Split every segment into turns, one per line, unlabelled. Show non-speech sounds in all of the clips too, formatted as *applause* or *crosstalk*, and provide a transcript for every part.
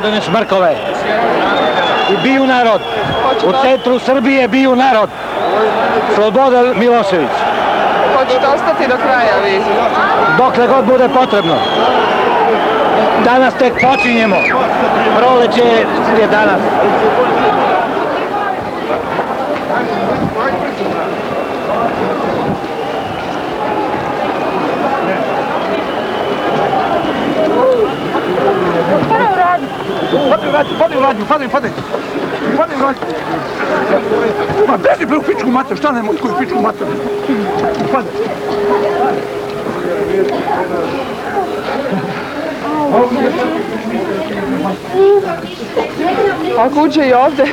godine Šmrkove i biju narod. U centru Srbije biju narod. Slobodan Milošević.
Hoćete ostati do kraja vi?
Dokle god bude potrebno. Danas tek počinjemo. Proleće je danas. Oh! Padaj vraću, padaj vraću, padaj, padaj. Padaj vraću. Ma beži bre u pičku mater, šta nemoj koju pičku mater.
Padaj. Ako uđe i ovde.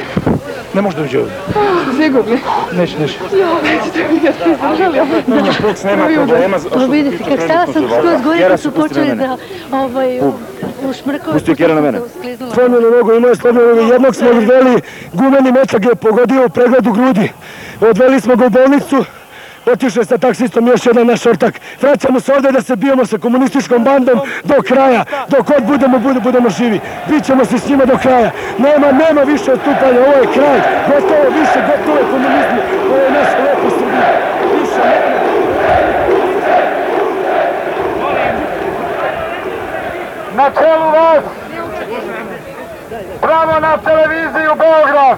Ne može da uđe ovde. Sigurni. Neće,
neće. Ja, nećete mi
ga ste izdržali. Nema, Fuchs, nema problema.
Vidite, kak stala sam skroz gore, kad su počeli da... Ovaj,
Ustikira na mene. Slomljenu nogu, imao je slomljenu nogu. Jednog smo odveli, gumeni metak je pogodio u pregledu grudi. Odveli smo ga u bolnicu, otišao je sa taksistom još jedan naš ortak. Vraćamo se ovde da se bijemo sa komunističkom bandom do kraja. Dok god budemo, budemo živi. Bićemo se s njima do kraja. Nema, nema više odstupanja. Ovo je kraj. Gotovo više, gotovo je komunizmu. Ovo je naš lepo
na čelu vas, pravo na televiziju Beograd.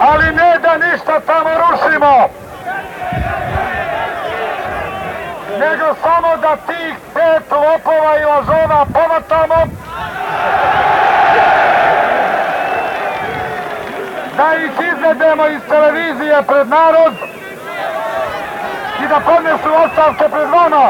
Ali ne da ništa tamo rušimo, nego samo da tih pet lopova i lažova povatamo, da ih izvedemo iz televizije pred narod, Ζητά πόντε στο όσα όσα περνάνε.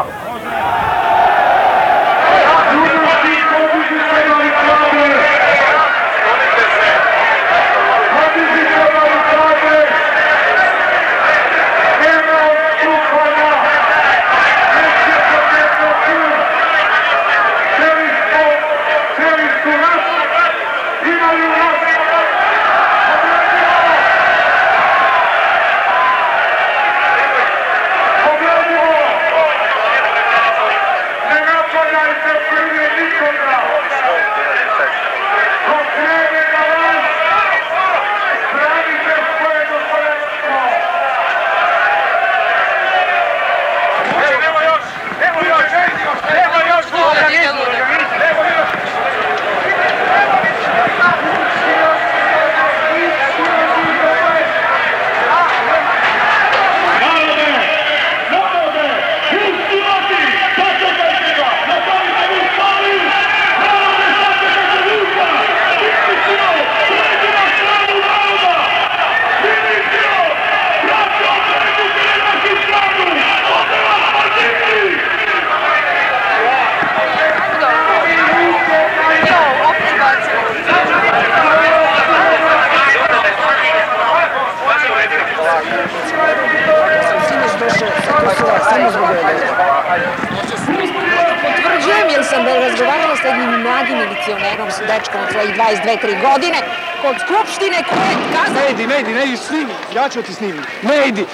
dve, tri godine, kod Skupštine koje kazne...
Ne idi, ne idi, ne idi, snimi, ja ću ti snimiti. Ne idi.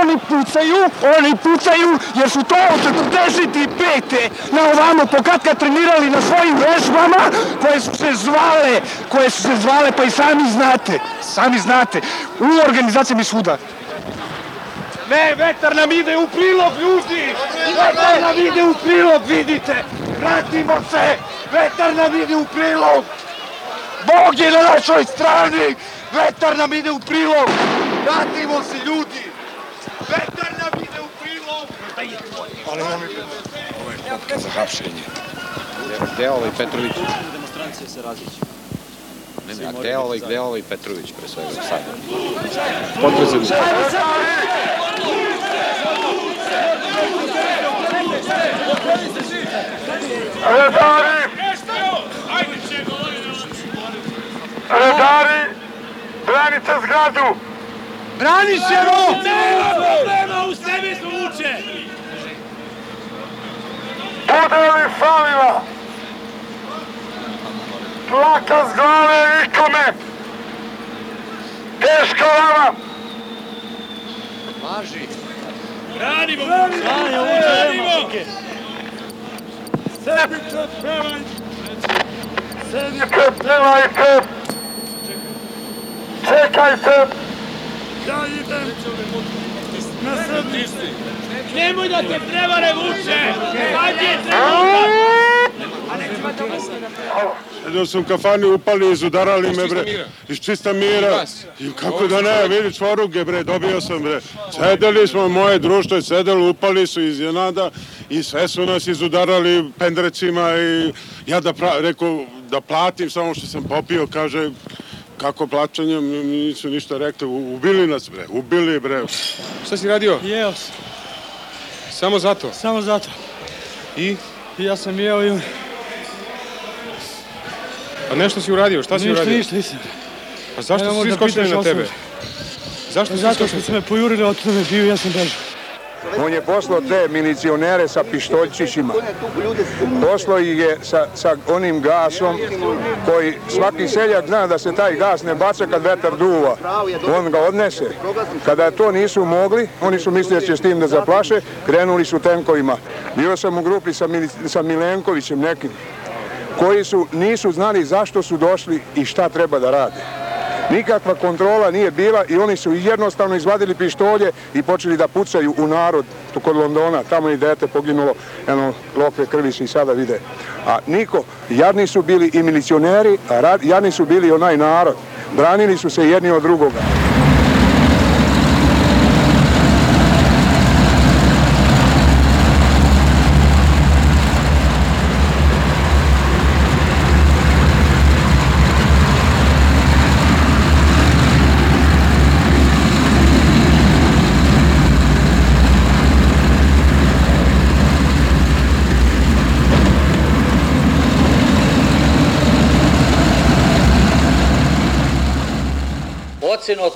Oni pucaju, oni pucaju, jer su to od 45. na ovamo pokatka trenirali na svojim vežbama koje su se zvale, koje su se zvale, pa i sami znate, sami znate, u organizacijama svuda. Ne, vetar nam ide u prilog, ljudi! Vetar nam ide u prilog, vidite! Vratimo se! Vetar nam ide u prilog! Bog je na našoj strani, vetar nam ide u prilog, vratimo se ljudi, vetar nam ide u prilog. Ali nam je Ovo
je
kopka za hapšenje.
Gde je ovaj Petrović? Demonstracije se raziće. Ne, ne, a gde je ovaj, gde ovaj Petrović pre svega sad? Potrezen.
Redari! redari, branite zgradu.
Brani se, Ro!
Nema problema, u sebi smo uče.
Bude falila? Plaka s glave nikome. Teško vama.
Važi. Branimo, branimo, branimo.
Sebi kad pevajte. Sebi kad pevajte. Čekaj
se! Ja idem na Srbiju. Nemoj da te
prevare vuče! Kad je trenutak! Sedeo sam u kafani, upali, izudarali me, bre. Iz čista mira. I kako da ne, vidi čvoruge, bre, dobio sam, bre. Sedeli smo, moje društvo je sedelo, upali su iz Janada i sve su nas izudarali pendrecima i ja da, pra, rekao, da platim samo što sam popio, kaže, Kako plaćanjem, nisu ništa rekli. Ubili nas, bre. Ubili, bre.
Šta si radio?
Jeo sam.
Samo zato?
Samo zato.
I?
ja sam jeo i...
A nešto si uradio? Šta si uradio? Ništa, ništa, nisam. A zašto su svi skočili na tebe?
Zašto su svi skočili? Zato što su me pojurili, otim me bio, ja sam bežao.
On je poslao te milicionere sa pištoljčićima. Poslao ih je sa, sa onim gasom koji svaki seljak zna da se taj gas ne baca kad vetar duva. On ga odnese. Kada to nisu mogli, oni su mislili da će s tim da zaplaše, krenuli su tenkovima. Bio sam u grupi sa, Mil, sa Milenkovićem nekim koji su nisu znali zašto su došli i šta treba da rade. Nikakva kontrola nije bila i oni su jednostavno izvadili pištolje i počeli da pucaju u narod tu kod Londona. Tamo je dete poginulo, eno, lokve krvi se i sada vide. A niko, jadni su bili i milicioneri, a jadni su bili onaj narod. Branili su se jedni od drugoga.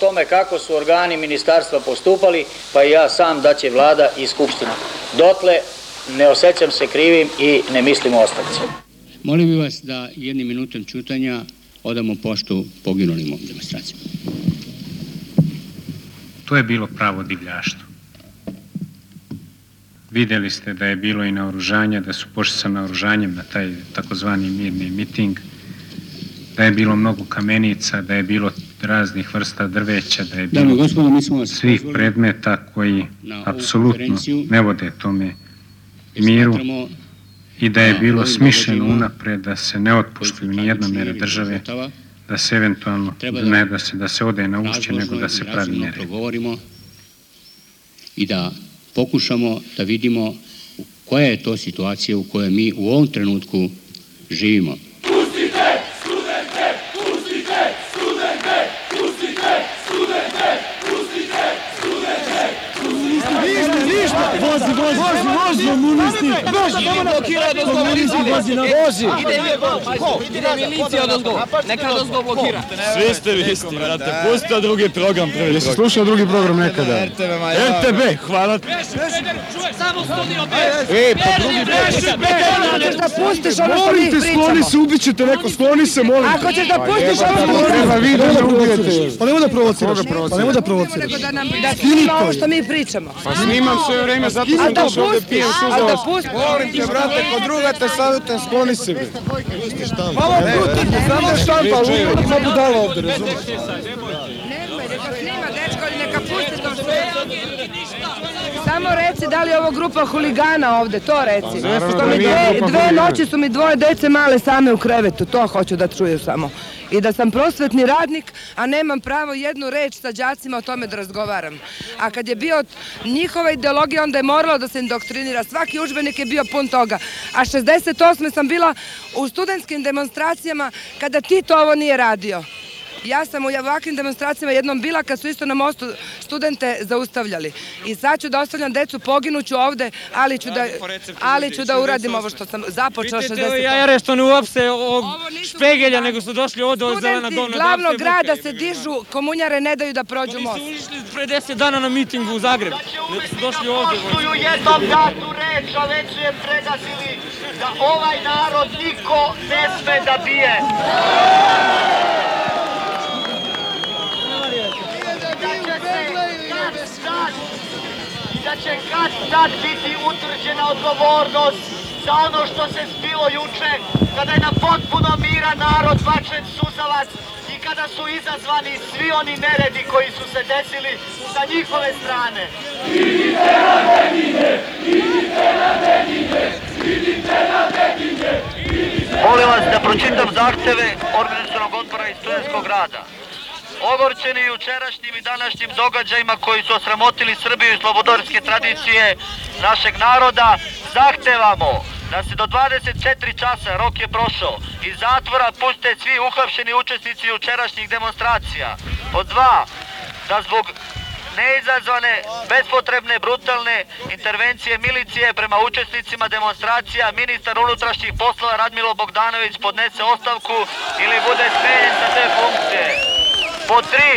tome kako su organi ministarstva postupali, pa i ja sam da će vlada i skupština. Dotle ne osjećam se krivim i ne mislim o ostavci.
Molim vas da jednim minutom čutanja odamo poštu poginulim ovom demonstracijama.
To je bilo pravo divljaštvo. Videli ste da je bilo i naoružanja, da su pošli sa naoružanjem na taj takozvani mirni miting da je bilo mnogo kamenica, da je bilo raznih vrsta drveća, da je da, bilo gospodo, svih predmeta koji apsolutno ne vode tome miru i da je da bilo smišljeno unapred da se ne otpuštuju ni jedna mere države, da se eventualno, da ne da se, da se ode na ušće, nego da se pravi mere.
I da pokušamo da vidimo koja je to situacija u kojoj mi u ovom trenutku živimo.
Hoje, Boži, komunisti! Boži, ili blokira do zgo na Boži! Ide Ide milicija
do zgo, neka do zgo blokira. Svi ste vi isti, brate, pustite drugi program,
prvi Jesi slušao drugi program nekada? RTB, hvala
ti. Samo studio B! Ej, pa drugi program! Ako da pustiš ono
što mi pričamo! Skloni se, ubit ćete neko, skloni se, molim
Ako ćeš da pustiš ono što mi pričamo! Pa vi da
ubijete! Pa nemoj da provociraš, pa nemoj da provociraš!
da to! Ovo što mi pričamo!
Pa snimam sve vreme, zato sam došao ovde nije pusti. Molim te, brate, kod druga te savjetujem, skloni se Pa Pusti štampa. Malo pusti, samo štampa, ali ima budala ovde, razumiješ?
Nemoj, neka snima dečko, neka pusti to što je. Samo reci da li je ovo grupa huligana ovde, to reci. Pa, mi da dve, dve noći su mi dvoje dece male same u krevetu, to hoću da čuju samo. I da sam prosvetni radnik, a nemam pravo jednu reč sa đacima o tome da razgovaram. A kad je bio njihova ideologija, onda je moralo da se indoktrinira. Svaki učbenik je bio pun toga. A 68. sam bila u studentskim demonstracijama kada Tito ovo nije radio. Ja sam u ovakvim demonstracijama jednom bila kad su isto na mostu studente zaustavljali. I sad ću da ostavljam decu, poginuću ovde, ali ću da, ali ću da uradim ovo što sam započeo 60. Vidite, ja
jare što ne uopšte ovog špegelja, nego su došli od
ovog zelena dona. Studenti glavnog grada se dižu, komunjare ne daju da prođu most. Oni
su ušli pre 10 dana na mitingu u Zagrebu.
Ne da su došli da ovde. Poštuju jednom datu reč, a već su je pregazili da ovaj narod niko ne sme da bije. će kad tad biti utvrđena odgovornost za ono što se zbilo juče, kada je na potpuno mira narod bačen suzavac i kada su izazvani svi oni neredi koji su se desili sa njihove strane. Idite na dedinje,
idite na dedinje, idite na dedinje, idite na dedinje. Molim vas da pročitam zahteve organizacijalnog odbora i studentskog rada ogorčeni jučerašnjim i današnjim događajima koji su osramotili Srbiju i slobodorske tradicije našeg naroda, zahtevamo da se do 24 časa, rok je prošao, iz zatvora puste svi uhapšeni učesnici jučerašnjih demonstracija. Pod dva, da zbog neizazvane, bespotrebne, brutalne intervencije milicije prema učesnicima demonstracija ministar unutrašnjih poslova Radmilo Bogdanović podnese ostavku ili bude smenjen sa te funkcije. Pod tri,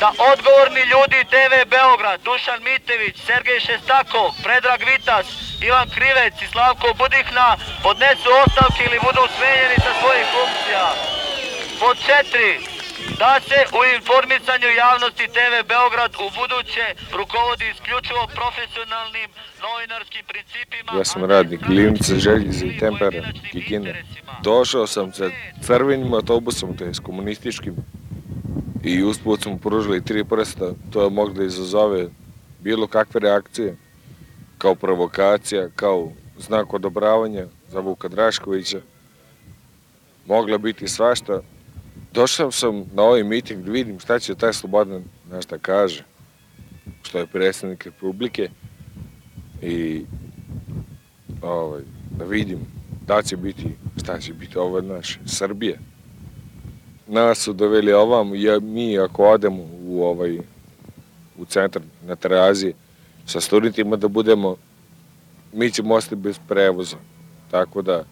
da odgovorni ljudi TV Beograd, Dušan Mitević, Sergej Šestakov, Predrag Vitas, Ivan Krivec i Slavko Budihna podnesu ostavke ili budu smenjeni sa svojih funkcija. Pod četiri, da se u informisanju javnosti TV Beograd u buduće rukovodi isključivo profesionalnim novinarskim principima.
Ja sam radnik Livnice Željeze i Tempera, Kikine. Došao sam sa crvenim autobusom, to je s komunističkim i usput smo pružili tri prsta, to je moglo da izazove bilo kakve reakcije, kao provokacija, kao znak odobravanja za Vuka Draškovića. Mogla biti svašta. Došao sam na ovaj miting da vidim šta će taj Slobodan na kaže, što je predsednik Republike i ovaj, da vidim da će biti, šta će biti ovo naše Srbije nas su doveli ovam, ja, mi ako odemo u, ovaj, u centar na Terazije sa studentima da budemo, mi ćemo ostati bez prevoza. Tako da,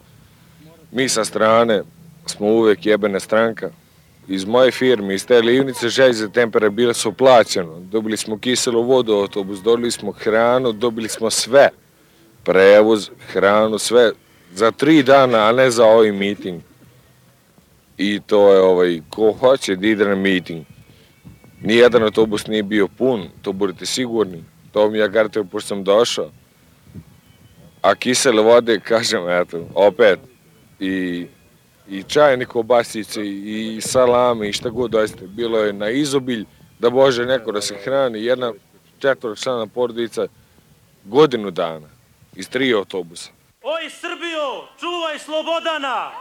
mi sa strane smo uvek jebena stranka. Iz moje firme, iz te livnice, želj za tempera bila su plaćeno. Dobili smo kiselu vodu, autobus, dobili smo hranu, dobili smo sve. Prevoz, hranu, sve. Za tri dana, a ne za ovaj miting i to je ovaj, ko hoće da ide na miting. Nijedan autobus nije bio pun, to budete sigurni. To mi ja garantio pošto sam došao. A kisele vode, *laughs* kažem, eto, opet. I, i čajne kobasice, i salame, i šta god dojeste. Bilo je na izobilj, da bože neko da se hrani. Jedna četvora člana porodica godinu dana iz tri autobusa.
Oj Srbijo, čuvaj Slobodana!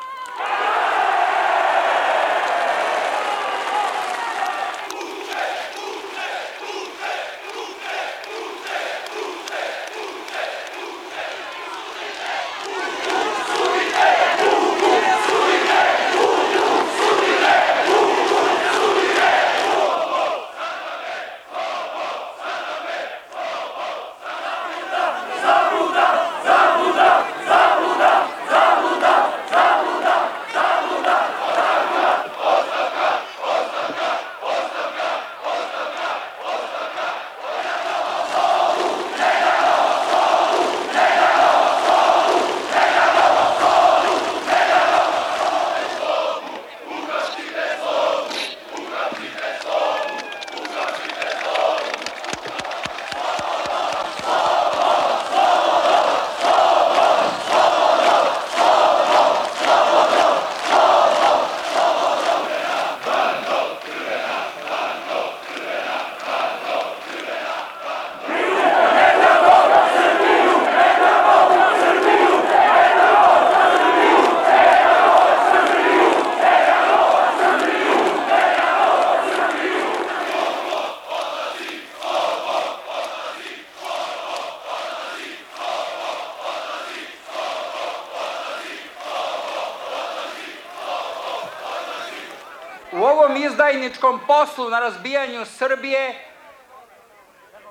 zajedničkom poslu na razbijanju Srbije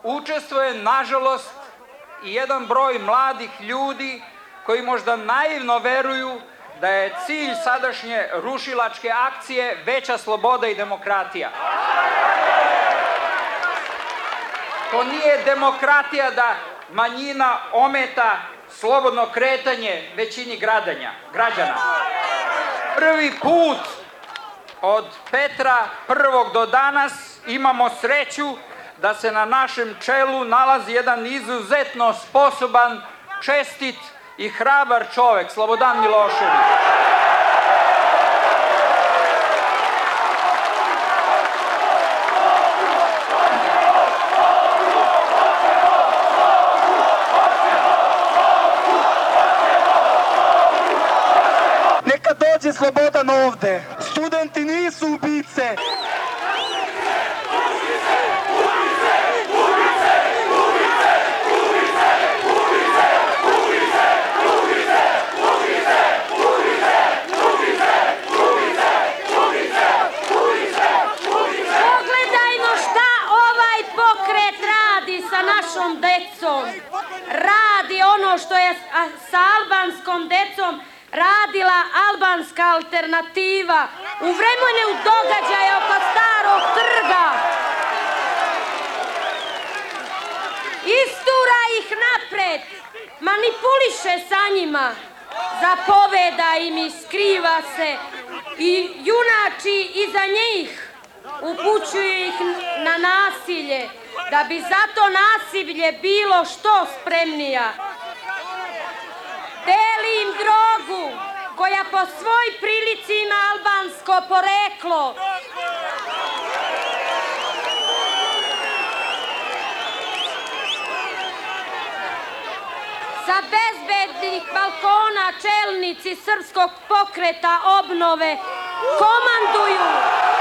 učestvuje, nažalost, i jedan broj mladih ljudi koji možda naivno veruju da je cilj sadašnje rušilačke akcije veća sloboda i demokratija. To nije demokratija da manjina ometa slobodno kretanje većini gradanja, građana. Prvi put od Petra prvog do danas imamo sreću da se na našem čelu nalazi jedan izuzetno sposoban, čestit i hrabar čovek, Slobodan Milošević.
Neka dođe Slobodan ovde.
da bi zato nasilje bilo što spremnija. Deli im drogu koja po svoj prilici ima albansko poreklo. Sa bezbednih balkona čelnici srpskog pokreta obnove komanduju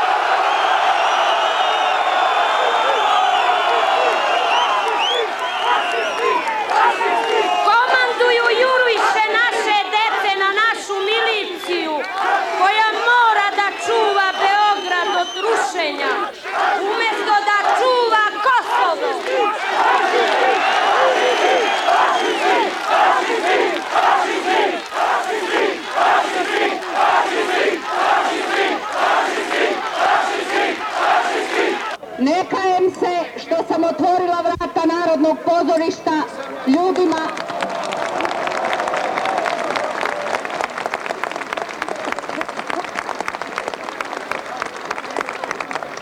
kajem se što sam otvorila vrata Narodnog pozorišta ljudima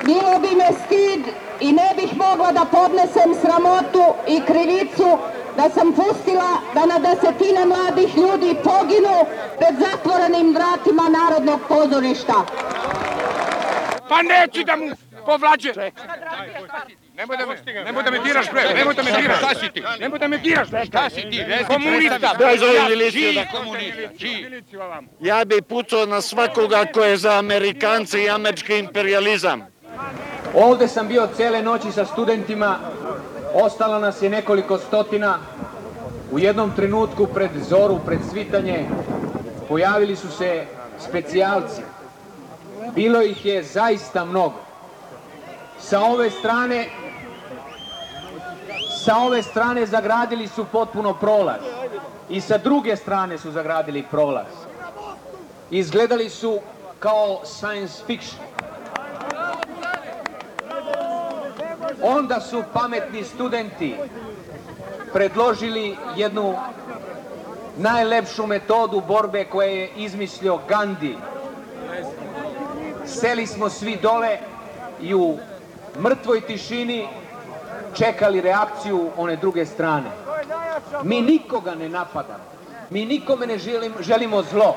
Bilo bi me stid i ne bih mogla da podnesem sramotu i krivicu da sam pustila da na desetine mladih ljudi poginu pred zatvorenim vratima Narodnog pozorišta.
Pa neću da mu povlađe. Nemoj da me, nemoj da me diraš bre, nemoj da me diraš, šta si ti? Nemoj da me tiraš. bre, šta si ti? Komunista,
daj zove miliciju da komunista, Ja bi pucao na svakoga ko je za Amerikance i američki imperializam. Ovde sam bio cele noći sa studentima, ostalo nas je nekoliko stotina. U jednom trenutku pred zoru, pred svitanje, pojavili su se specijalci. Bilo ih je zaista mnogo. Sa ove strane Sa ove strane zagradili su potpuno prolaz. I sa druge strane su zagradili prolaz. Izgledali su kao science fiction. Onda su pametni studenti predložili jednu najlepšu metodu borbe koje je izmislio Gandhi. Seli smo svi dole i u mrtvoj tišini čekali reakciju one druge strane. Mi nikoga ne napadamo. Mi nikome ne želim, želimo zlo.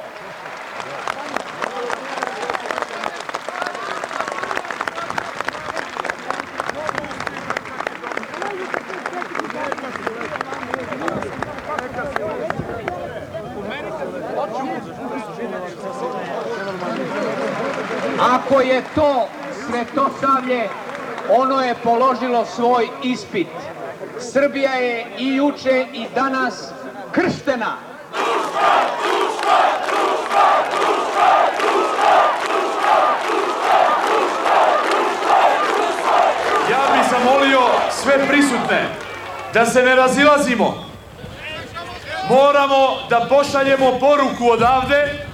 Ako je to Svetosavlje ono je položilo svoj ispit. Srbija je i juče i danas krštena.
Ja bih zamolio sve prisutne da se ne razilazimo. Moramo da pošaljemo poruku odavde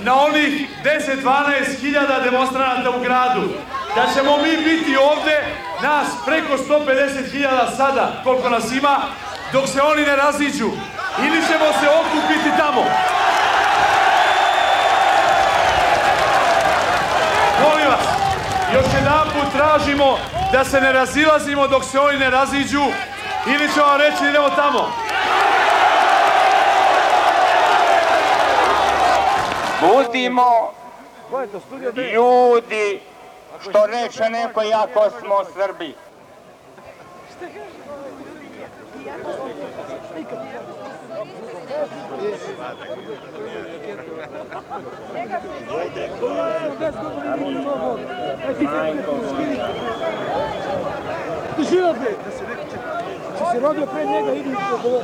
na onih 10-12 hiljada demonstranata u gradu da ćemo mi biti ovde, nas preko 150.000 sada, koliko nas ima, dok se oni ne raziđu. Ili ćemo se okupiti tamo. Molim vas, još jedan put tražimo da se ne razilazimo dok se oni ne raziđu, ili ćemo vam reći idemo tamo.
Budimo ljudi Što reče neko, jako smo Srbi. Živo bre! Da Če si rodio pre njega, idu i po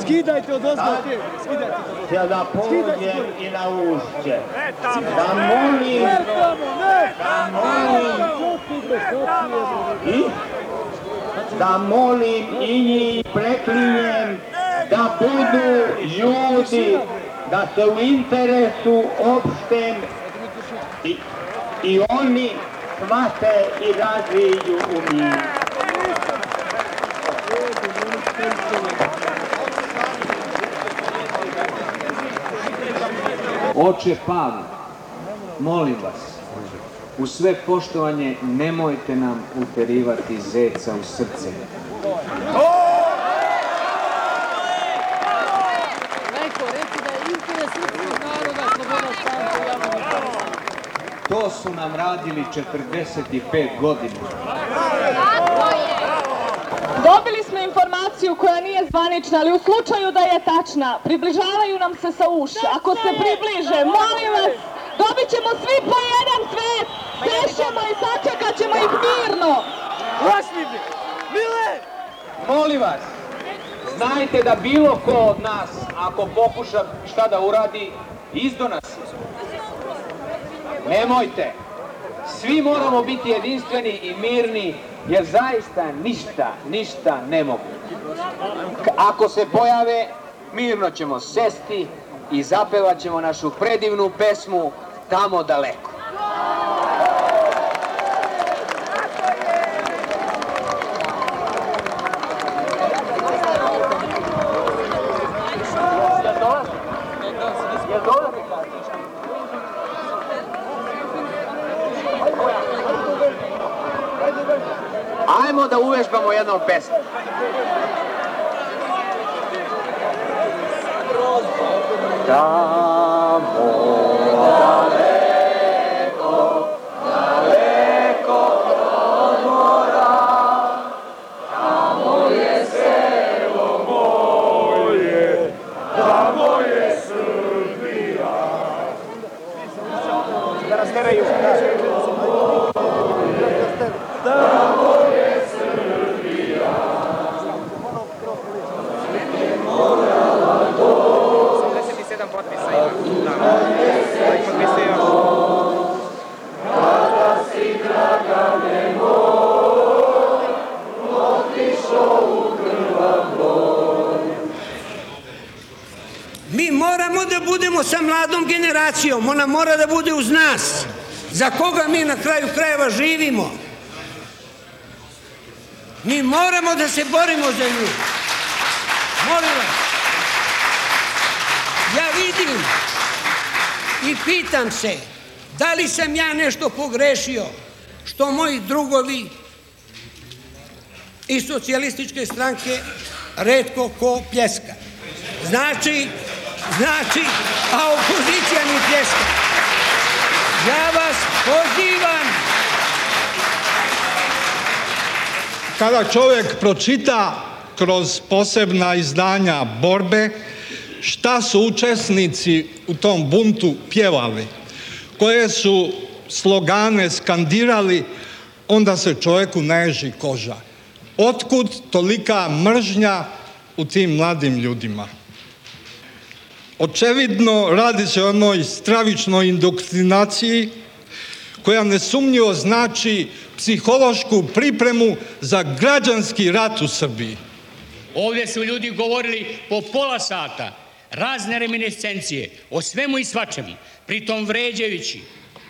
Skidajte od osnovke, skidajte. Ja da pođem i na ušće. Da, da molim, da molim, i da molim i njih preklinjem da budu ljudi, da se u interesu opštem i, i oni shvate i razviju u miru. Oče Pavle, molim vas, u sve poštovanje nemojte nam uterivati zeca u srce. Da to su nam radili 45 godina. Tako
je! Dobili smo informaciju koja nije zvanična, ali u slučaju da je tačna, približavaju nam se sa uša. Ako se približe, molim vas, dobit ćemo svi po jedan cvet, sešćemo i sačekat ćemo ih mirno. Osmibi,
Mile! Molim vas, znajte da bilo ko od nas, ako pokuša šta da uradi, izdona se. Nemojte svi moramo biti jedinstveni i mirni, jer zaista ništa, ništa ne mogu. Ako se pojave, mirno ćemo sesti i zapevaćemo našu predivnu pesmu Tamo daleko. our best. Da politika mora da bude uz nas. Za koga mi na kraju krajeva živimo? Mi moramo da se borimo za nju. Molim vas. Ja vidim i pitam se da li sam ja nešto pogrešio što moji drugovi i socijalističke stranke redko ko pljeska. Znači, znači, a opozicija mi pljeska. Ja vas pozivam.
Kada čovjek pročita kroz posebna izdanja borbe šta su učesnici u tom buntu pjevali, koje su slogane skandirali, onda se čovjeku naježi koža. Otkud tolika mržnja u tim mladim ljudima? Očevidno radi se o onoj stravičnoj indoktrinaciji koja nesumnjivo znači psihološku pripremu za građanski rat u Srbiji.
Ovdje su ljudi govorili po pola sata razne reminiscencije o svemu i svačemu, pritom vređajući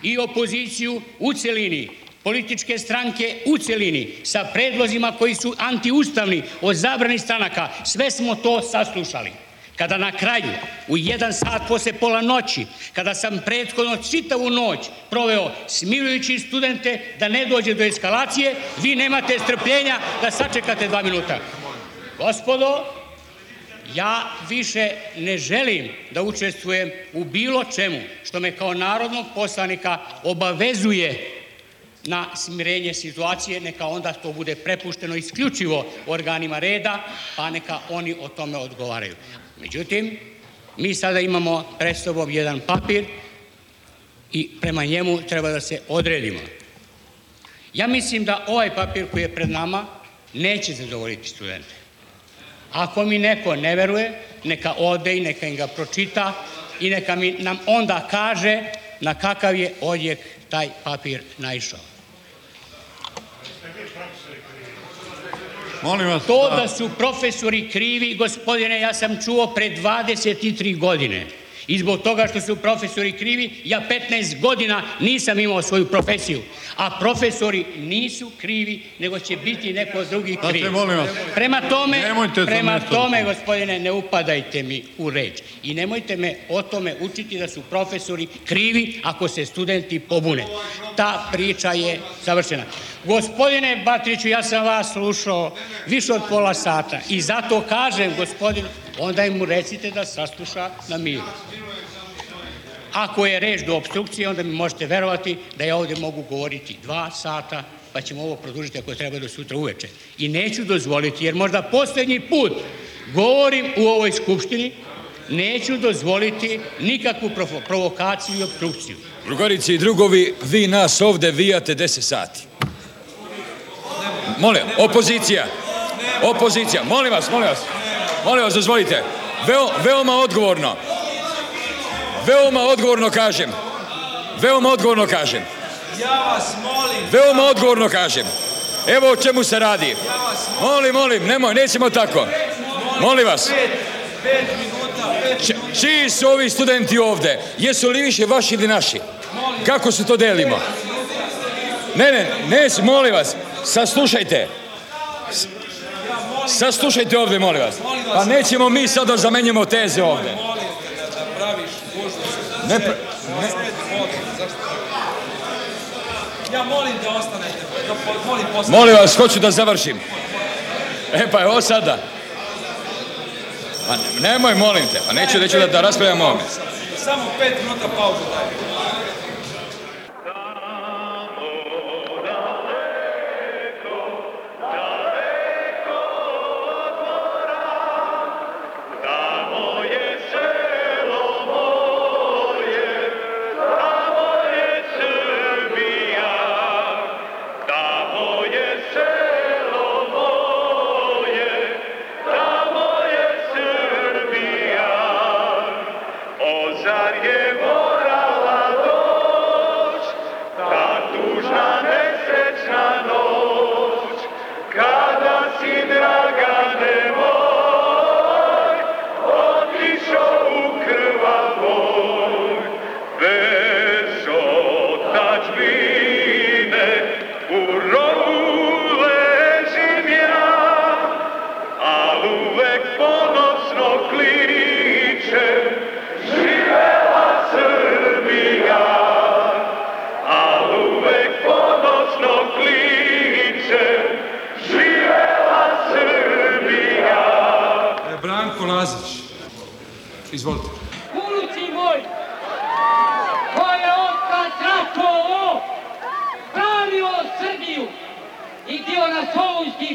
i opoziciju u celini, političke stranke u celini, sa predlozima koji su antiustavni od zabrani stranaka. Sve smo to saslušali kada na kraju, u jedan sat posle pola noći, kada sam prethodno čitavu noć proveo smirujući studente da ne dođe do eskalacije, vi nemate strpljenja da sačekate dva minuta. Gospodo, ja više ne želim da učestvujem u bilo čemu što me kao narodnog poslanika obavezuje na smirenje situacije, neka onda to bude prepušteno isključivo organima reda, pa neka oni o tome odgovaraju. Međutim, mi sada imamo pred sobom jedan papir i prema njemu treba da se odredimo. Ja mislim da ovaj papir koji je pred nama neće zadovoljiti studente. Ako mi neko ne veruje, neka ode i neka im ga pročita i neka mi nam onda kaže na kakav je odjek taj papir naišao. Molim vas. To da. da su profesori krivi, gospodine, ja sam čuo pre 23 godine. I zbog toga što su profesori krivi, ja 15 godina nisam imao svoju profesiju. A profesori nisu krivi, nego će biti neko drugi kriv. Pa molim vas. Prema tome, prema tome, da- gospodine, ne upadajte mi u reč. I nemojte me o tome učiti da su profesori krivi ako se studenti pobune. Ta priča je savršena. Gospodine Batriću, ja sam vas slušao više od pola sata i zato kažem, gospodinu, onda im recite da sastuša na miru. Ako je reč do obstrukcije, onda mi možete verovati da ja ovde mogu govoriti dva sata, pa ćemo ovo produžiti ako treba do sutra uveče. I neću dozvoliti, jer možda poslednji put govorim u ovoj skupštini, neću dozvoliti nikakvu provokaciju i obstrukciju.
Drugarici i drugovi, vi nas ovde vijate 10 sati. Molim, opozicija. Opozicija, molim vas, molim vas. Molim vas, dozvolite. Veo, veoma odgovorno. Veoma odgovorno kažem. Veoma odgovorno kažem. Ja vas molim. Veoma odgovorno kažem. Evo o čemu se radi. Molim, molim, nemoj, nećemo tako. Molim vas. minuta, Čiji su ovi studenti ovde? Jesu li više vaši ili naši? Kako se to delimo? Ne, ne, ne, molim vas, saslušajte slušajte ovde, molim vas. Pa nećemo mi sad da zamenjamo teze ovdje. Ne, pre... ne. Ja molim da ostanete. Da molim, molim vas, hoću da završim. E pa evo sada. Pa nemoj, molim te. Pa neću reći da, da raspravljamo ovdje. Samo pet minuta pauze daj. dar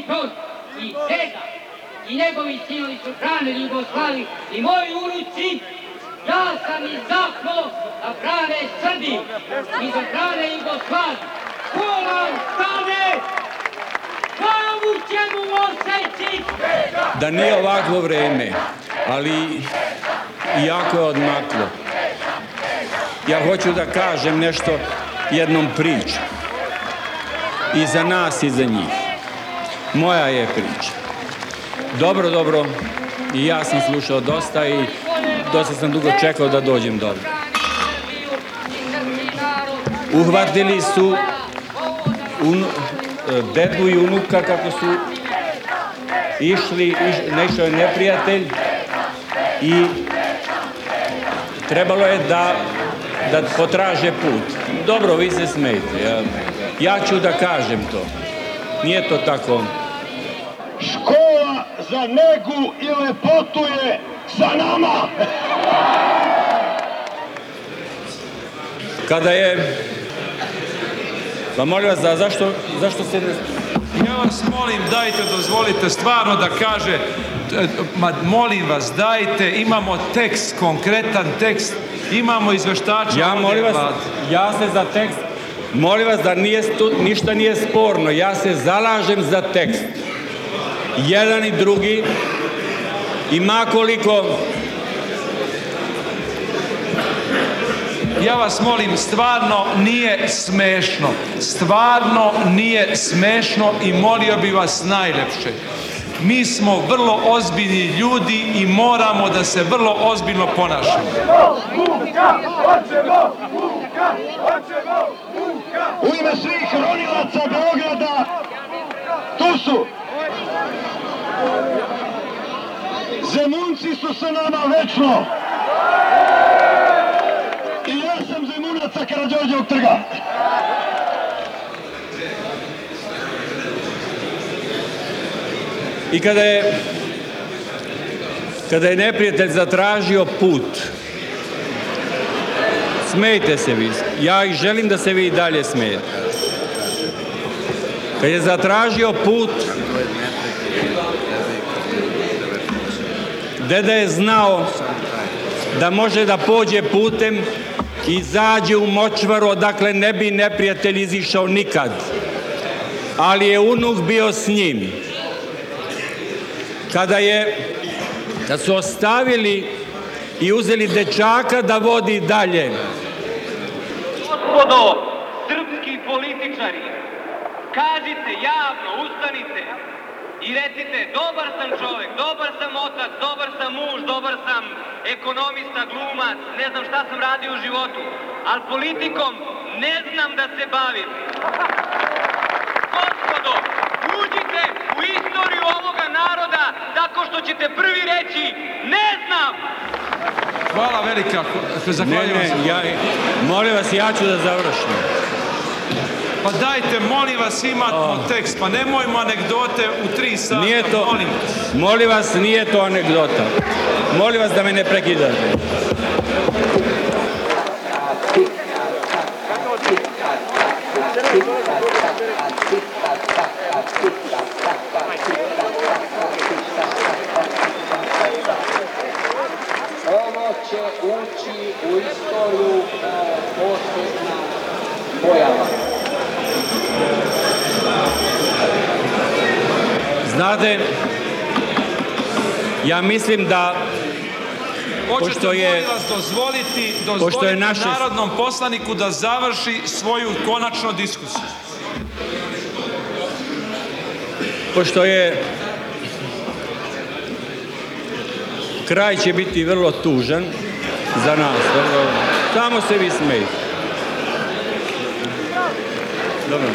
i Čos i deda i njegovi sinovi su hranili Jugoslavi i moji unuci ja sam izaknuo da brane Srbi i da brane Jugoslavi. Kolan stane! Glavu će mu oseći!
Da nije ovakvo vreme, ali jako je odmaklo. Ja hoću da kažem nešto jednom priču. I za nas i za njih moja je priča. Dobro, dobro, i ja sam slušao dosta i dosta sam dugo čekao da dođem do ovdje. Uhvatili su un, e, dedu i unuka kako su išli, iš, nešao je neprijatelj i trebalo je da, da potraže put. Dobro, vi se smijete. Ja, ja ću da kažem to. Nije to tako
za negu i lepotu je sa nama!
Kada je... Pa molim vas, da, zašto, zašto se... Ja vas molim, dajte, dozvolite stvarno da kaže, ma molim vas, dajte, imamo tekst, konkretan tekst, imamo izveštača. Ja molim vas, ja se za tekst, molim vas da nije, tu, ništa nije sporno, ja se zalažem za tekst jedan i drugi i makoliko ja vas molim, stvarno nije smešno. Stvarno nije smešno i molio bi vas najlepše. Mi smo vrlo ozbiljni ljudi i moramo da se vrlo ozbiljno ponašamo. hoćemo hoćemo U ime
svih ronilaca Beograda, tu su Zemunci su sa nama večno. I ja sam Zemunac sa Karadžorđevog trga.
I kada je kada je neprijatelj zatražio put smejte se vi ja i želim da se vi i dalje smejete kada je zatražio put Deda je znao da može da pođe putem i izađe u močvaru odakle ne bi neprijatelj izišao nikad. Ali je unuk bio s njim. Kada je, da su ostavili i uzeli dečaka da vodi dalje.
Gospodo, srpski političari, kažite javno, ustanite, i recite dobar sam čovek, dobar sam otac, dobar sam muž, dobar sam ekonomista, glumac, ne znam šta sam radio u životu, ali politikom ne znam da se bavim. Gospodo, uđite u istoriju ovoga naroda tako što ćete prvi reći ne znam!
Hvala velika, zahvaljujem se. Ne, ne, ja, molim vas, ja ću da završim. Pa dajte, molim vas, ima oh. kontekst, pa nemojmo anegdote u tri sata, nije to, molim vas. Molim vas, nije to anegdota. Molim vas da me ne prekidate. Ovo će ući u istoriju e, posebna pojava. Znate, ja mislim da Hoćete, pošto je, molim vas, dozvoliti, dozvoliti naše... narodnom poslaniku da završi svoju konačnu diskusiju. Pošto je kraj će biti vrlo tužan za nas. Vrlo... Samo se vi smijete. Dobro.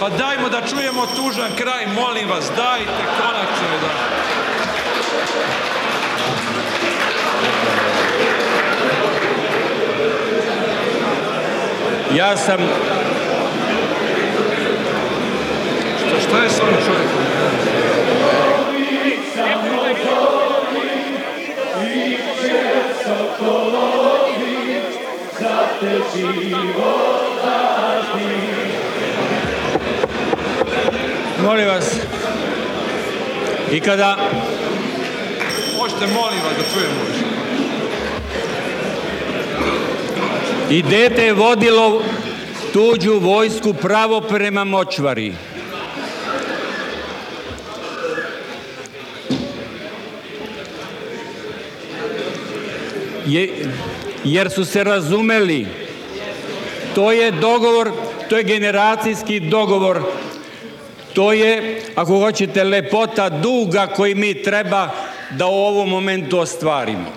Pa dajmo da čujemo tužan kraj, molim vas, dajte konačno da... Ja sam... Šta, šta je s onim čovjekom? sokolovi, za te život dažni. Molim vas, i kada... Možete, molim vas, da čujemo više. I dete je vodilo tuđu vojsku pravo prema močvari. jer su se razumeli. To je dogovor, to je generacijski dogovor. To je, ako hoćete, lepota duga koji mi treba da u ovom momentu ostvarimo.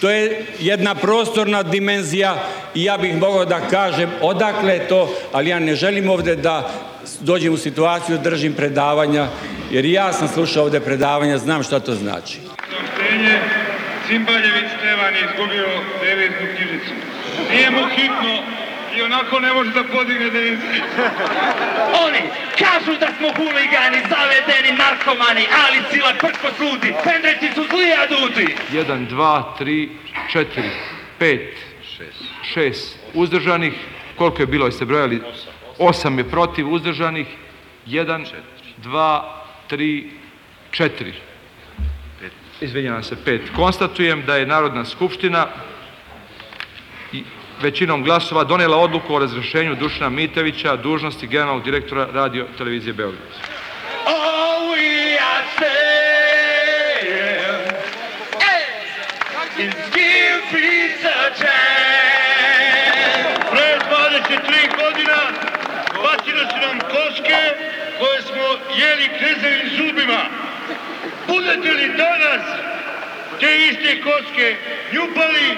To je jedna prostorna dimenzija i ja bih mogao da kažem odakle je to, ali ja ne želim ovde da dođem u situaciju da držim predavanja, jer ja sam slušao ovde predavanja, znam šta to znači.
Cimbaljević Stevan izgubio deviznu
knjižicu.
Nije mu hitno i onako ne može
da podigne
devizu.
*laughs* Oni kažu da smo huligani, zavedeni, narkomani, ali sila prko sudi, pendreci su zli aduti.
1, 2, 3, 4, 5, 6 uzdržanih, koliko je bilo, jeste brojali? 8 je protiv uzdržanih, 1, 2, 3, 4 izvinjavam se, pet. Konstatujem da je Narodna skupština i većinom glasova donela odluku o razrešenju Dušana Mitevića dužnosti generalnog direktora radio televizije Beograd. Oh, we are saying, hey, is give
peace a Pre 23 godina bacili su nam koške koje smo jeli krezevim zubima. Будете ли данас те исти коцке љупали,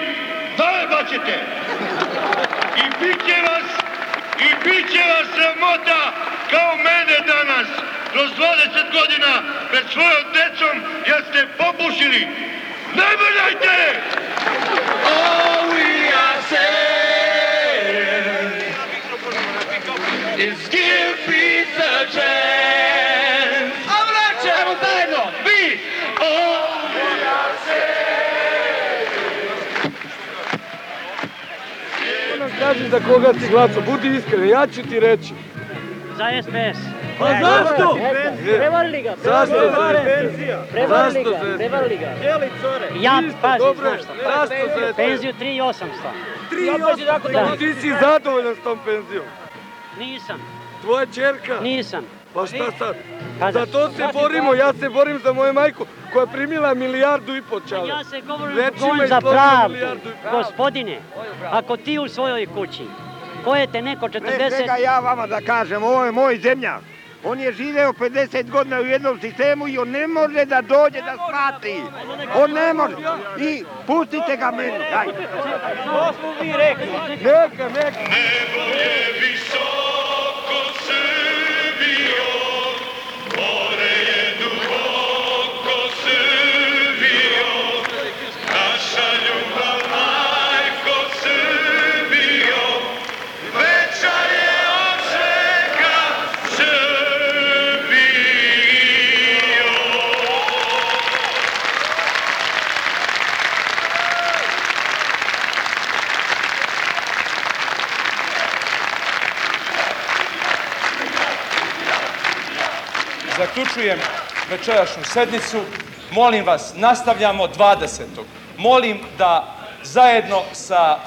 заебачете. И биќе вас, и биќе вас срамота као мене данас. Кроз 20 година пред својот децом ја сте попушили. Не бедајте! All we are is give peace a chance.
kaži za koga si glasao, budi iskren, ja ću ti reći.
Za SPS. Pa zašto? Prevarili
ga, prevarili
ga. Prevarili
ga,
prevarili ga. Jeli core. Ja, pazi, znaš šta. Zašto Penziju 3800.
3800? Ti si zadovoljan s tom penzijom?
Nisam.
Tvoja čerka?
Nisam.
Pa šta sad? Za to se borimo, ja se borim za moju majku koja je primila milijardu i po čale.
Ja se govorim Rečima za pravdu. Gospodine, ako ti u svojoj kući, ko je te neko 40... Pre svega
ja vama da kažem, ovo je moj zemlja. On je živeo 50 godina u jednom sistemu i on ne može da dođe da shvati. On ne može. I pustite ga meni. Daj. To smo vi rekli. Neka, neka. Nebo je visoko.
zaključujem večerašnju sednicu. Molim vas, nastavljamo 20. Molim da zajedno sa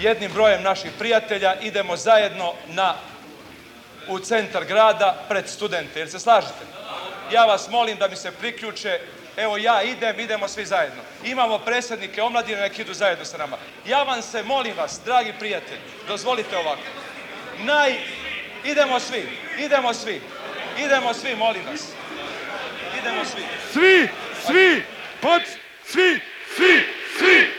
jednim brojem naših prijatelja idemo zajedno na, u centar grada pred studente. Jer se slažete? Ja vas molim da mi se priključe. Evo ja idem, idemo svi zajedno. Imamo predsednike omladine, nek idu zajedno sa nama. Ja vam se, molim vas, dragi prijatelji, dozvolite ovako. Naj, idemo svi, idemo svi. Idemo svi, molim vas.
Idemo svi. Svi, svi, hoć, svi, svi, svi.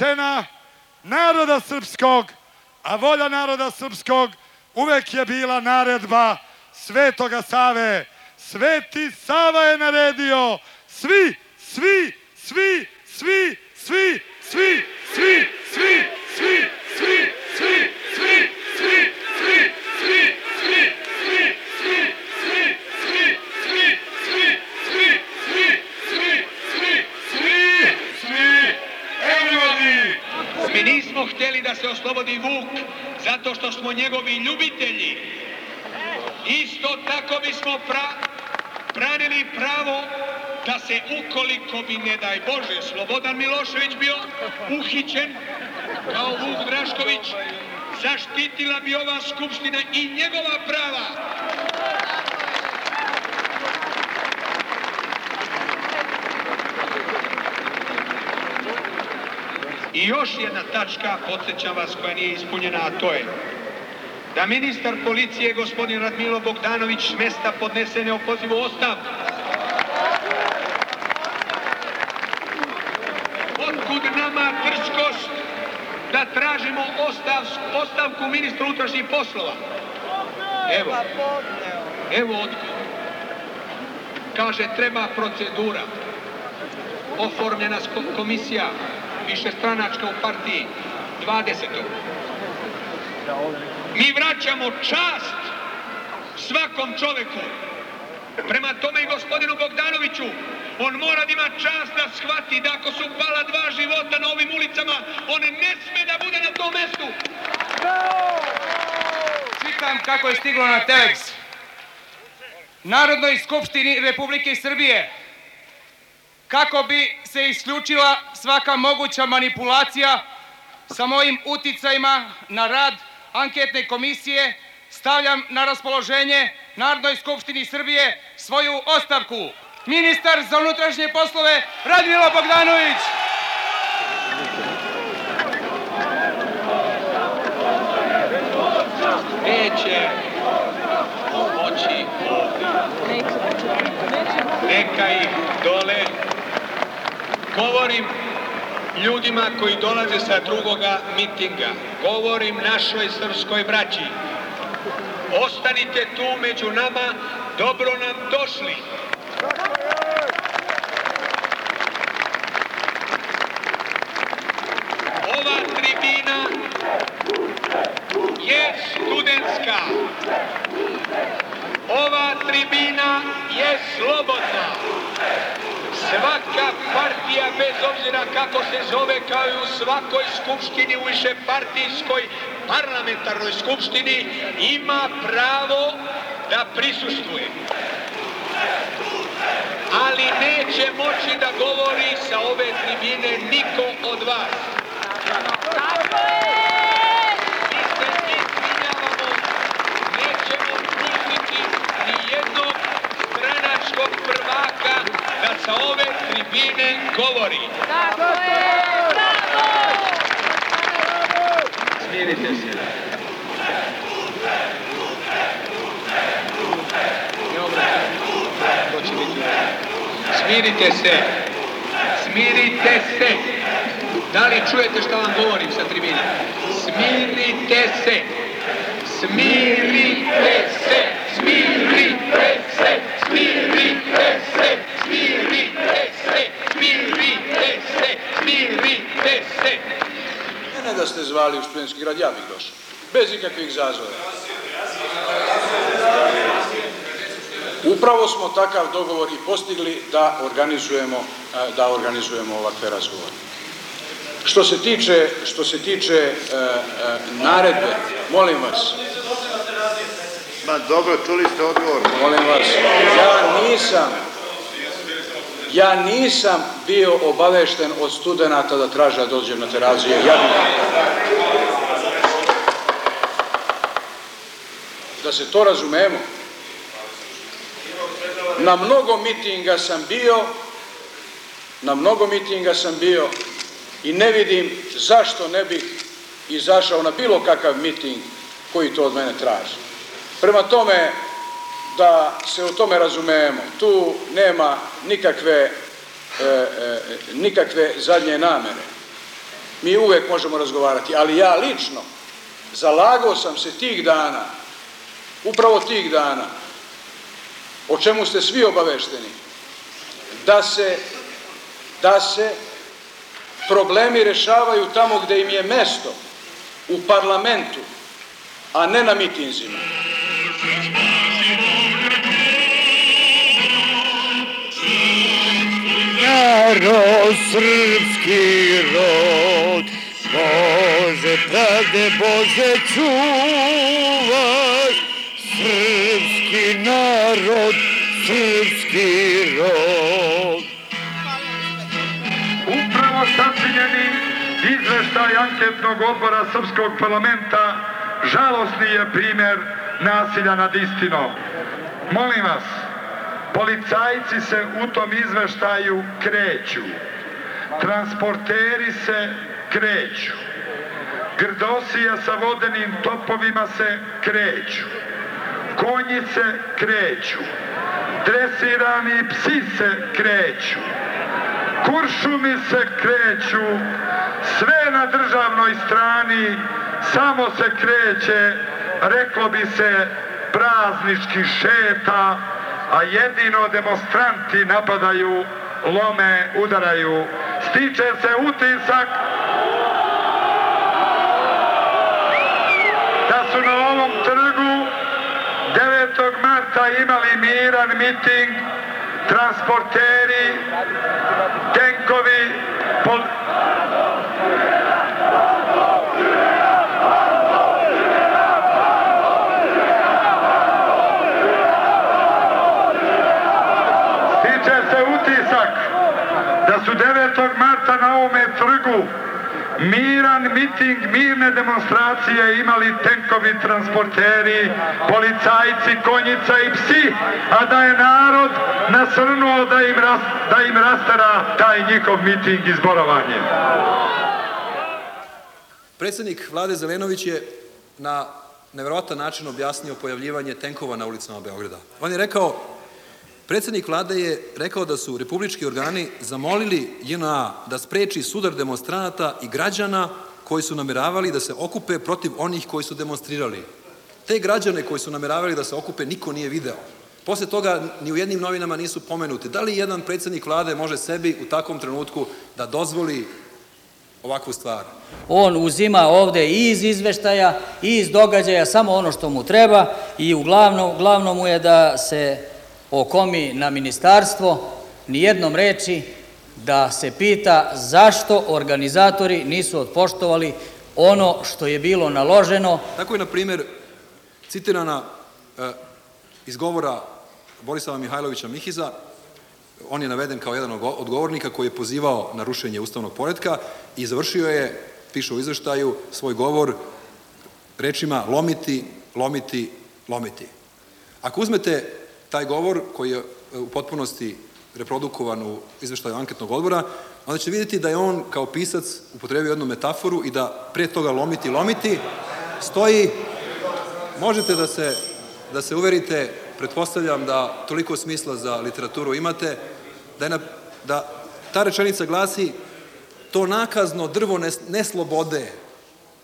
cena naroda srpskog, a volja naroda srpskog uvek je bila naredba Svetoga Save. Sveti Sava je naredio svi, svi, svi, svi, svi, svi, svi, svi,
da se oslobodi Vuk, zato što smo njegovi ljubitelji. Isto tako bismo pra, branili pravo da se ukoliko bi, ne daj Bože, Slobodan Milošević bio uhićen kao Vuk Drašković, zaštitila bi ova skupština i njegova prava I još jedna tačka, podsjećam vas, koja nije ispunjena, a to je da ministar policije, gospodin Radmilo Bogdanović, mesta podnesene opozivu ostav. Otkud nama krškost da tražimo ostav, ostavku ministra utrašnjih poslova? Evo, evo otkud. Kaže, treba procedura. Oformljena komisija više stranačka u partiji 20. Mi vraćamo čast svakom čoveku. Prema tome i gospodinu Bogdanoviću, on mora da ima čast da shvati da ako su pala dva života na ovim ulicama, on ne sme da bude na tom mestu. Čitam kako je stiglo na Telex. Narodnoj skupštini Republike Srbije kako bi se isključila svaka moguća manipulacija sa mojim uticajima na rad anketne komisije, stavljam na raspoloženje Narodnoj skupštini Srbije svoju ostavku. Ministar za unutrašnje poslove Radmila Bogdanović. Neće pomoći Neka ih Govorim ljudima koji dolaze sa drugoga mitinga. Govorim našoj srpskoj braći. Ostanite tu među nama, dobro nam došli. Ova tribina je studentska. Ova tribina je slobodna. Svaka partija, bez obzira kako se zove, kao i u svakoj skupštini, u višepartijskoj parlamentarnoj skupštini, ima pravo da prisustuje. Ali neće moći da govori sa ove tribine niko od vas. Tako je! Mi se svi izvinjavamo, nećemo pustiti ni jednog stranačkog prvaka da sa ove Binen govori. Tako je, Bravo! Smirite se. Smirite se. Smirite se. Da li čujete šta vam govorim sa tribine? Smirite se. Smirite se.
ste zvali u studentski grad, ja bih došao. Bez ikakvih zazora. Upravo smo takav dogovor i postigli da organizujemo, e, da organizujemo ovakve razgovore. Što se tiče, što se tiče e, e, naredbe, molim vas, Ma dobro, čuli ste odgovor. Molim vas, ja nisam, ja nisam bio obavešten od studenta da traže da dođem na terazije. Ja Da se to razumemo. Na mnogo mitinga sam bio, na mnogo mitinga sam bio i ne vidim zašto ne bih izašao na bilo kakav miting koji to od mene traži. Prema tome, da se u tome razumemo. Tu nema nikakve, e, e, nikakve zadnje namere. Mi uvek možemo razgovarati, ali ja lično zalagao sam se tih dana, upravo tih dana, o čemu ste svi obavešteni, da se, da se problemi rešavaju tamo gde im je mesto, u parlamentu, a ne na mitinzima. staro srpski rod Bože
pravde, da Bože čuvaj Srpski narod, srpski rod Upravo sačinjeni izveštaj anketnog odbora Srpskog parlamenta žalosni je primer nasilja nad istinom. Molim vas, Policajci se u tom izveštaju kreću. Transporteri se kreću. Grdosija sa vodenim topovima se kreću. konjice se kreću. Dresirani psi se kreću. Kuršumi se kreću. Sve na državnoj strani samo se kreće, reklo bi se, praznički šeta, a jedino demonstranti napadaju, lome, udaraju. Stiče se utisak da su na ovom trgu 9. marta imali miran miting transporteri, tenkovi, pol ovome trgu miran miting, mirne demonstracije imali tenkovi, transporteri, policajci, konjica i psi, a da je narod nasrnuo da im, ras, da im rastara taj njihov miting i zborovanje.
Predsednik vlade Zelenović je na neverovatan način objasnio pojavljivanje tenkova na ulicama Beograda. On je rekao, Predsednik vlade je rekao da su republički organi zamolili JNA da spreči sudar demonstranata i građana koji su nameravali da se okupe protiv onih koji su demonstrirali. Te građane koji su nameravali da se okupe niko nije video. Posle toga ni u jednim novinama nisu pomenuti. Da li jedan predsednik vlade može sebi u takvom trenutku da dozvoli ovakvu stvar?
On uzima ovde i iz izveštaja i iz događaja samo ono što mu treba i uglavnom, uglavnom mu je da se o komi na ministarstvo, nijednom reči da se pita zašto organizatori nisu odpoštovali ono što je bilo naloženo.
Tako je, na primer, citirana e, iz govora Borislava Mihajlovića Mihiza, on je naveden kao jedan od govornika koji je pozivao na rušenje ustavnog poredka i završio je, piše u izveštaju, svoj govor rečima lomiti, lomiti, lomiti. Ako uzmete taj govor koji je e, u potpunosti reprodukovan u izveštaju anketnog odbora, onda ćete vidjeti da je on kao pisac upotrebio jednu metaforu i da pre toga lomiti, lomiti, stoji, možete da se, da se uverite, pretpostavljam da toliko smisla za literaturu imate, da, je na, da ta rečenica glasi to nakazno drvo neslobode,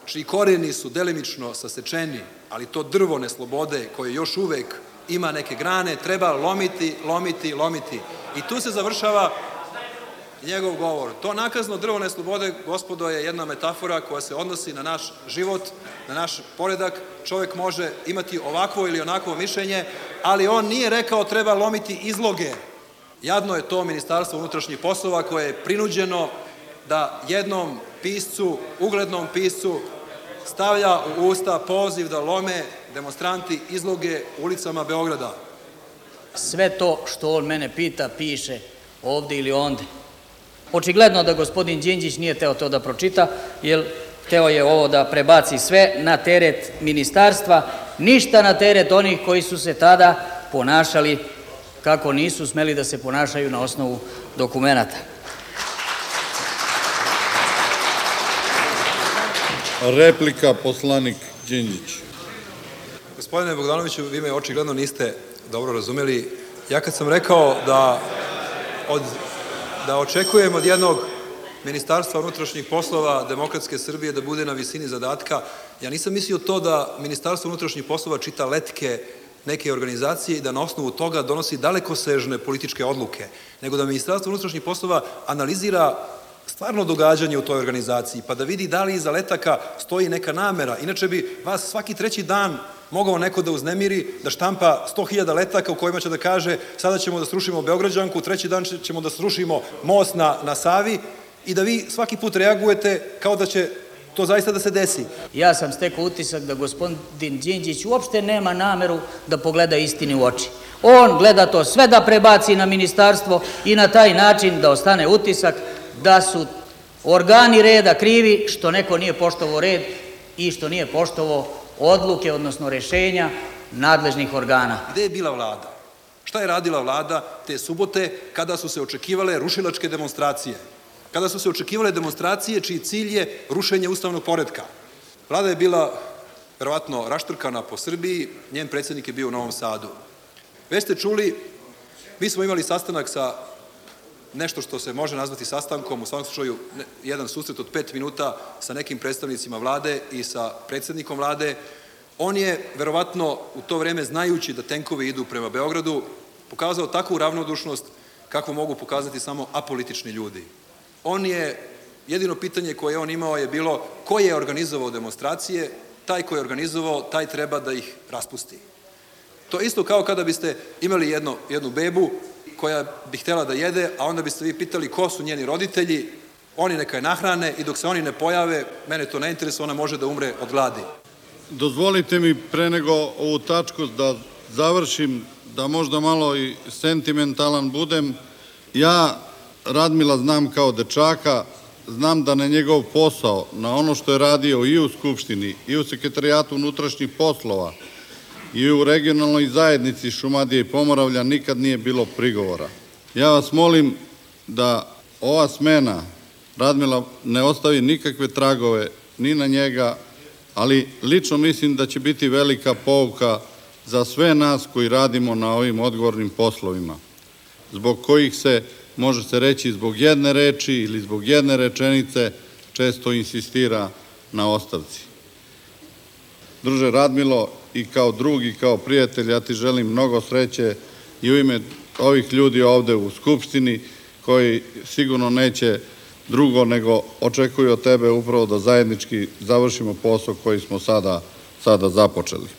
čiji koreni su delimično sasečeni, ali to drvo neslobode koje još uvek ima neke grane, treba lomiti, lomiti, lomiti. I tu se završava njegov govor. To nakazno drvo neslobode, gospodo, je jedna metafora koja se odnosi na naš život, na naš poredak. Čovjek može imati ovakvo ili onako mišljenje, ali on nije rekao treba lomiti izloge. Jadno je to ministarstvo unutrašnjih poslova koje je prinuđeno da jednom piscu, uglednom piscu, stavlja u usta poziv da lome demonstranti izloge ulicama Beograda.
Sve to što on mene pita, piše ovde ili onde. Očigledno da gospodin Đinđić nije teo to da pročita, jer teo je ovo da prebaci sve na teret ministarstva, ništa na teret onih koji su se tada ponašali kako nisu smeli da se ponašaju na osnovu dokumenta.
Replika poslanik Đinđić.
Gospodine Bogdanoviću, vi me očigledno niste dobro razumeli. Ja kad sam rekao da, od, da očekujem od jednog Ministarstva unutrašnjih poslova Demokratske Srbije da bude na visini zadatka, ja nisam mislio to da Ministarstvo unutrašnjih poslova čita letke neke organizacije i da na osnovu toga donosi dalekosežne političke odluke, nego da Ministarstvo unutrašnjih poslova analizira stvarno događanje u toj organizaciji, pa da vidi da li iza letaka stoji neka namera. Inače bi vas svaki treći dan mogao neko da uznemiri, da štampa 100.000 letaka u kojima će da kaže sada ćemo da srušimo Beograđanku, treći dan ćemo da srušimo most na, na Savi i da vi svaki put reagujete kao da će to zaista da se desi.
Ja sam stekao utisak da gospodin Đinđić uopšte nema nameru da pogleda istini u oči. On gleda to sve da prebaci na ministarstvo i na taj način da ostane utisak da su organi reda krivi što neko nije poštovo red i što nije poštovo odluke, odnosno rešenja nadležnih organa.
Gde je bila vlada? Šta je radila vlada te subote kada su se očekivale rušilačke demonstracije? Kada su se očekivale demonstracije čiji cilj je rušenje ustavnog poredka? Vlada je bila verovatno raštrkana po Srbiji, njen predsednik je bio u Novom Sadu. Već ste čuli, mi smo imali sastanak sa nešto što se može nazvati sastankom, u svakom slučaju jedan susret od pet minuta sa nekim predstavnicima vlade i sa predsednikom vlade. On je, verovatno, u to vreme, znajući da tenkovi idu prema Beogradu, pokazao takvu ravnodušnost kako mogu pokazati samo apolitični ljudi. On je, jedino pitanje koje on imao je bilo ko je organizovao demonstracije, taj ko je organizovao, taj treba da ih raspusti. To isto kao kada biste imali jedno, jednu bebu koja bi htela da jede, a onda biste vi pitali ko su njeni roditelji, oni neka je nahrane i dok se oni ne pojave, mene to ne interesuje, ona može da umre od gladi.
Dozvolite mi pre nego ovu tačku da završim, da možda malo i sentimentalan budem. Ja Radmila znam kao dečaka, znam da na njegov posao, na ono što je radio i u Skupštini, i u Sekretarijatu unutrašnjih poslova, i u regionalnoj zajednici Šumadije i Pomoravlja nikad nije bilo prigovora. Ja vas molim da ova smena Radmila ne ostavi nikakve tragove ni na njega, ali lično mislim da će biti velika pouka za sve nas koji radimo na ovim odgovornim poslovima, zbog kojih se, može se reći, zbog jedne reči ili zbog jedne rečenice često insistira na ostavci. Druže Radmilo, i kao drug i kao prijatelj, ja ti želim mnogo sreće i u ime ovih ljudi ovde u Skupštini koji sigurno neće drugo nego očekuju od tebe upravo da zajednički završimo posao koji smo sada, sada započeli.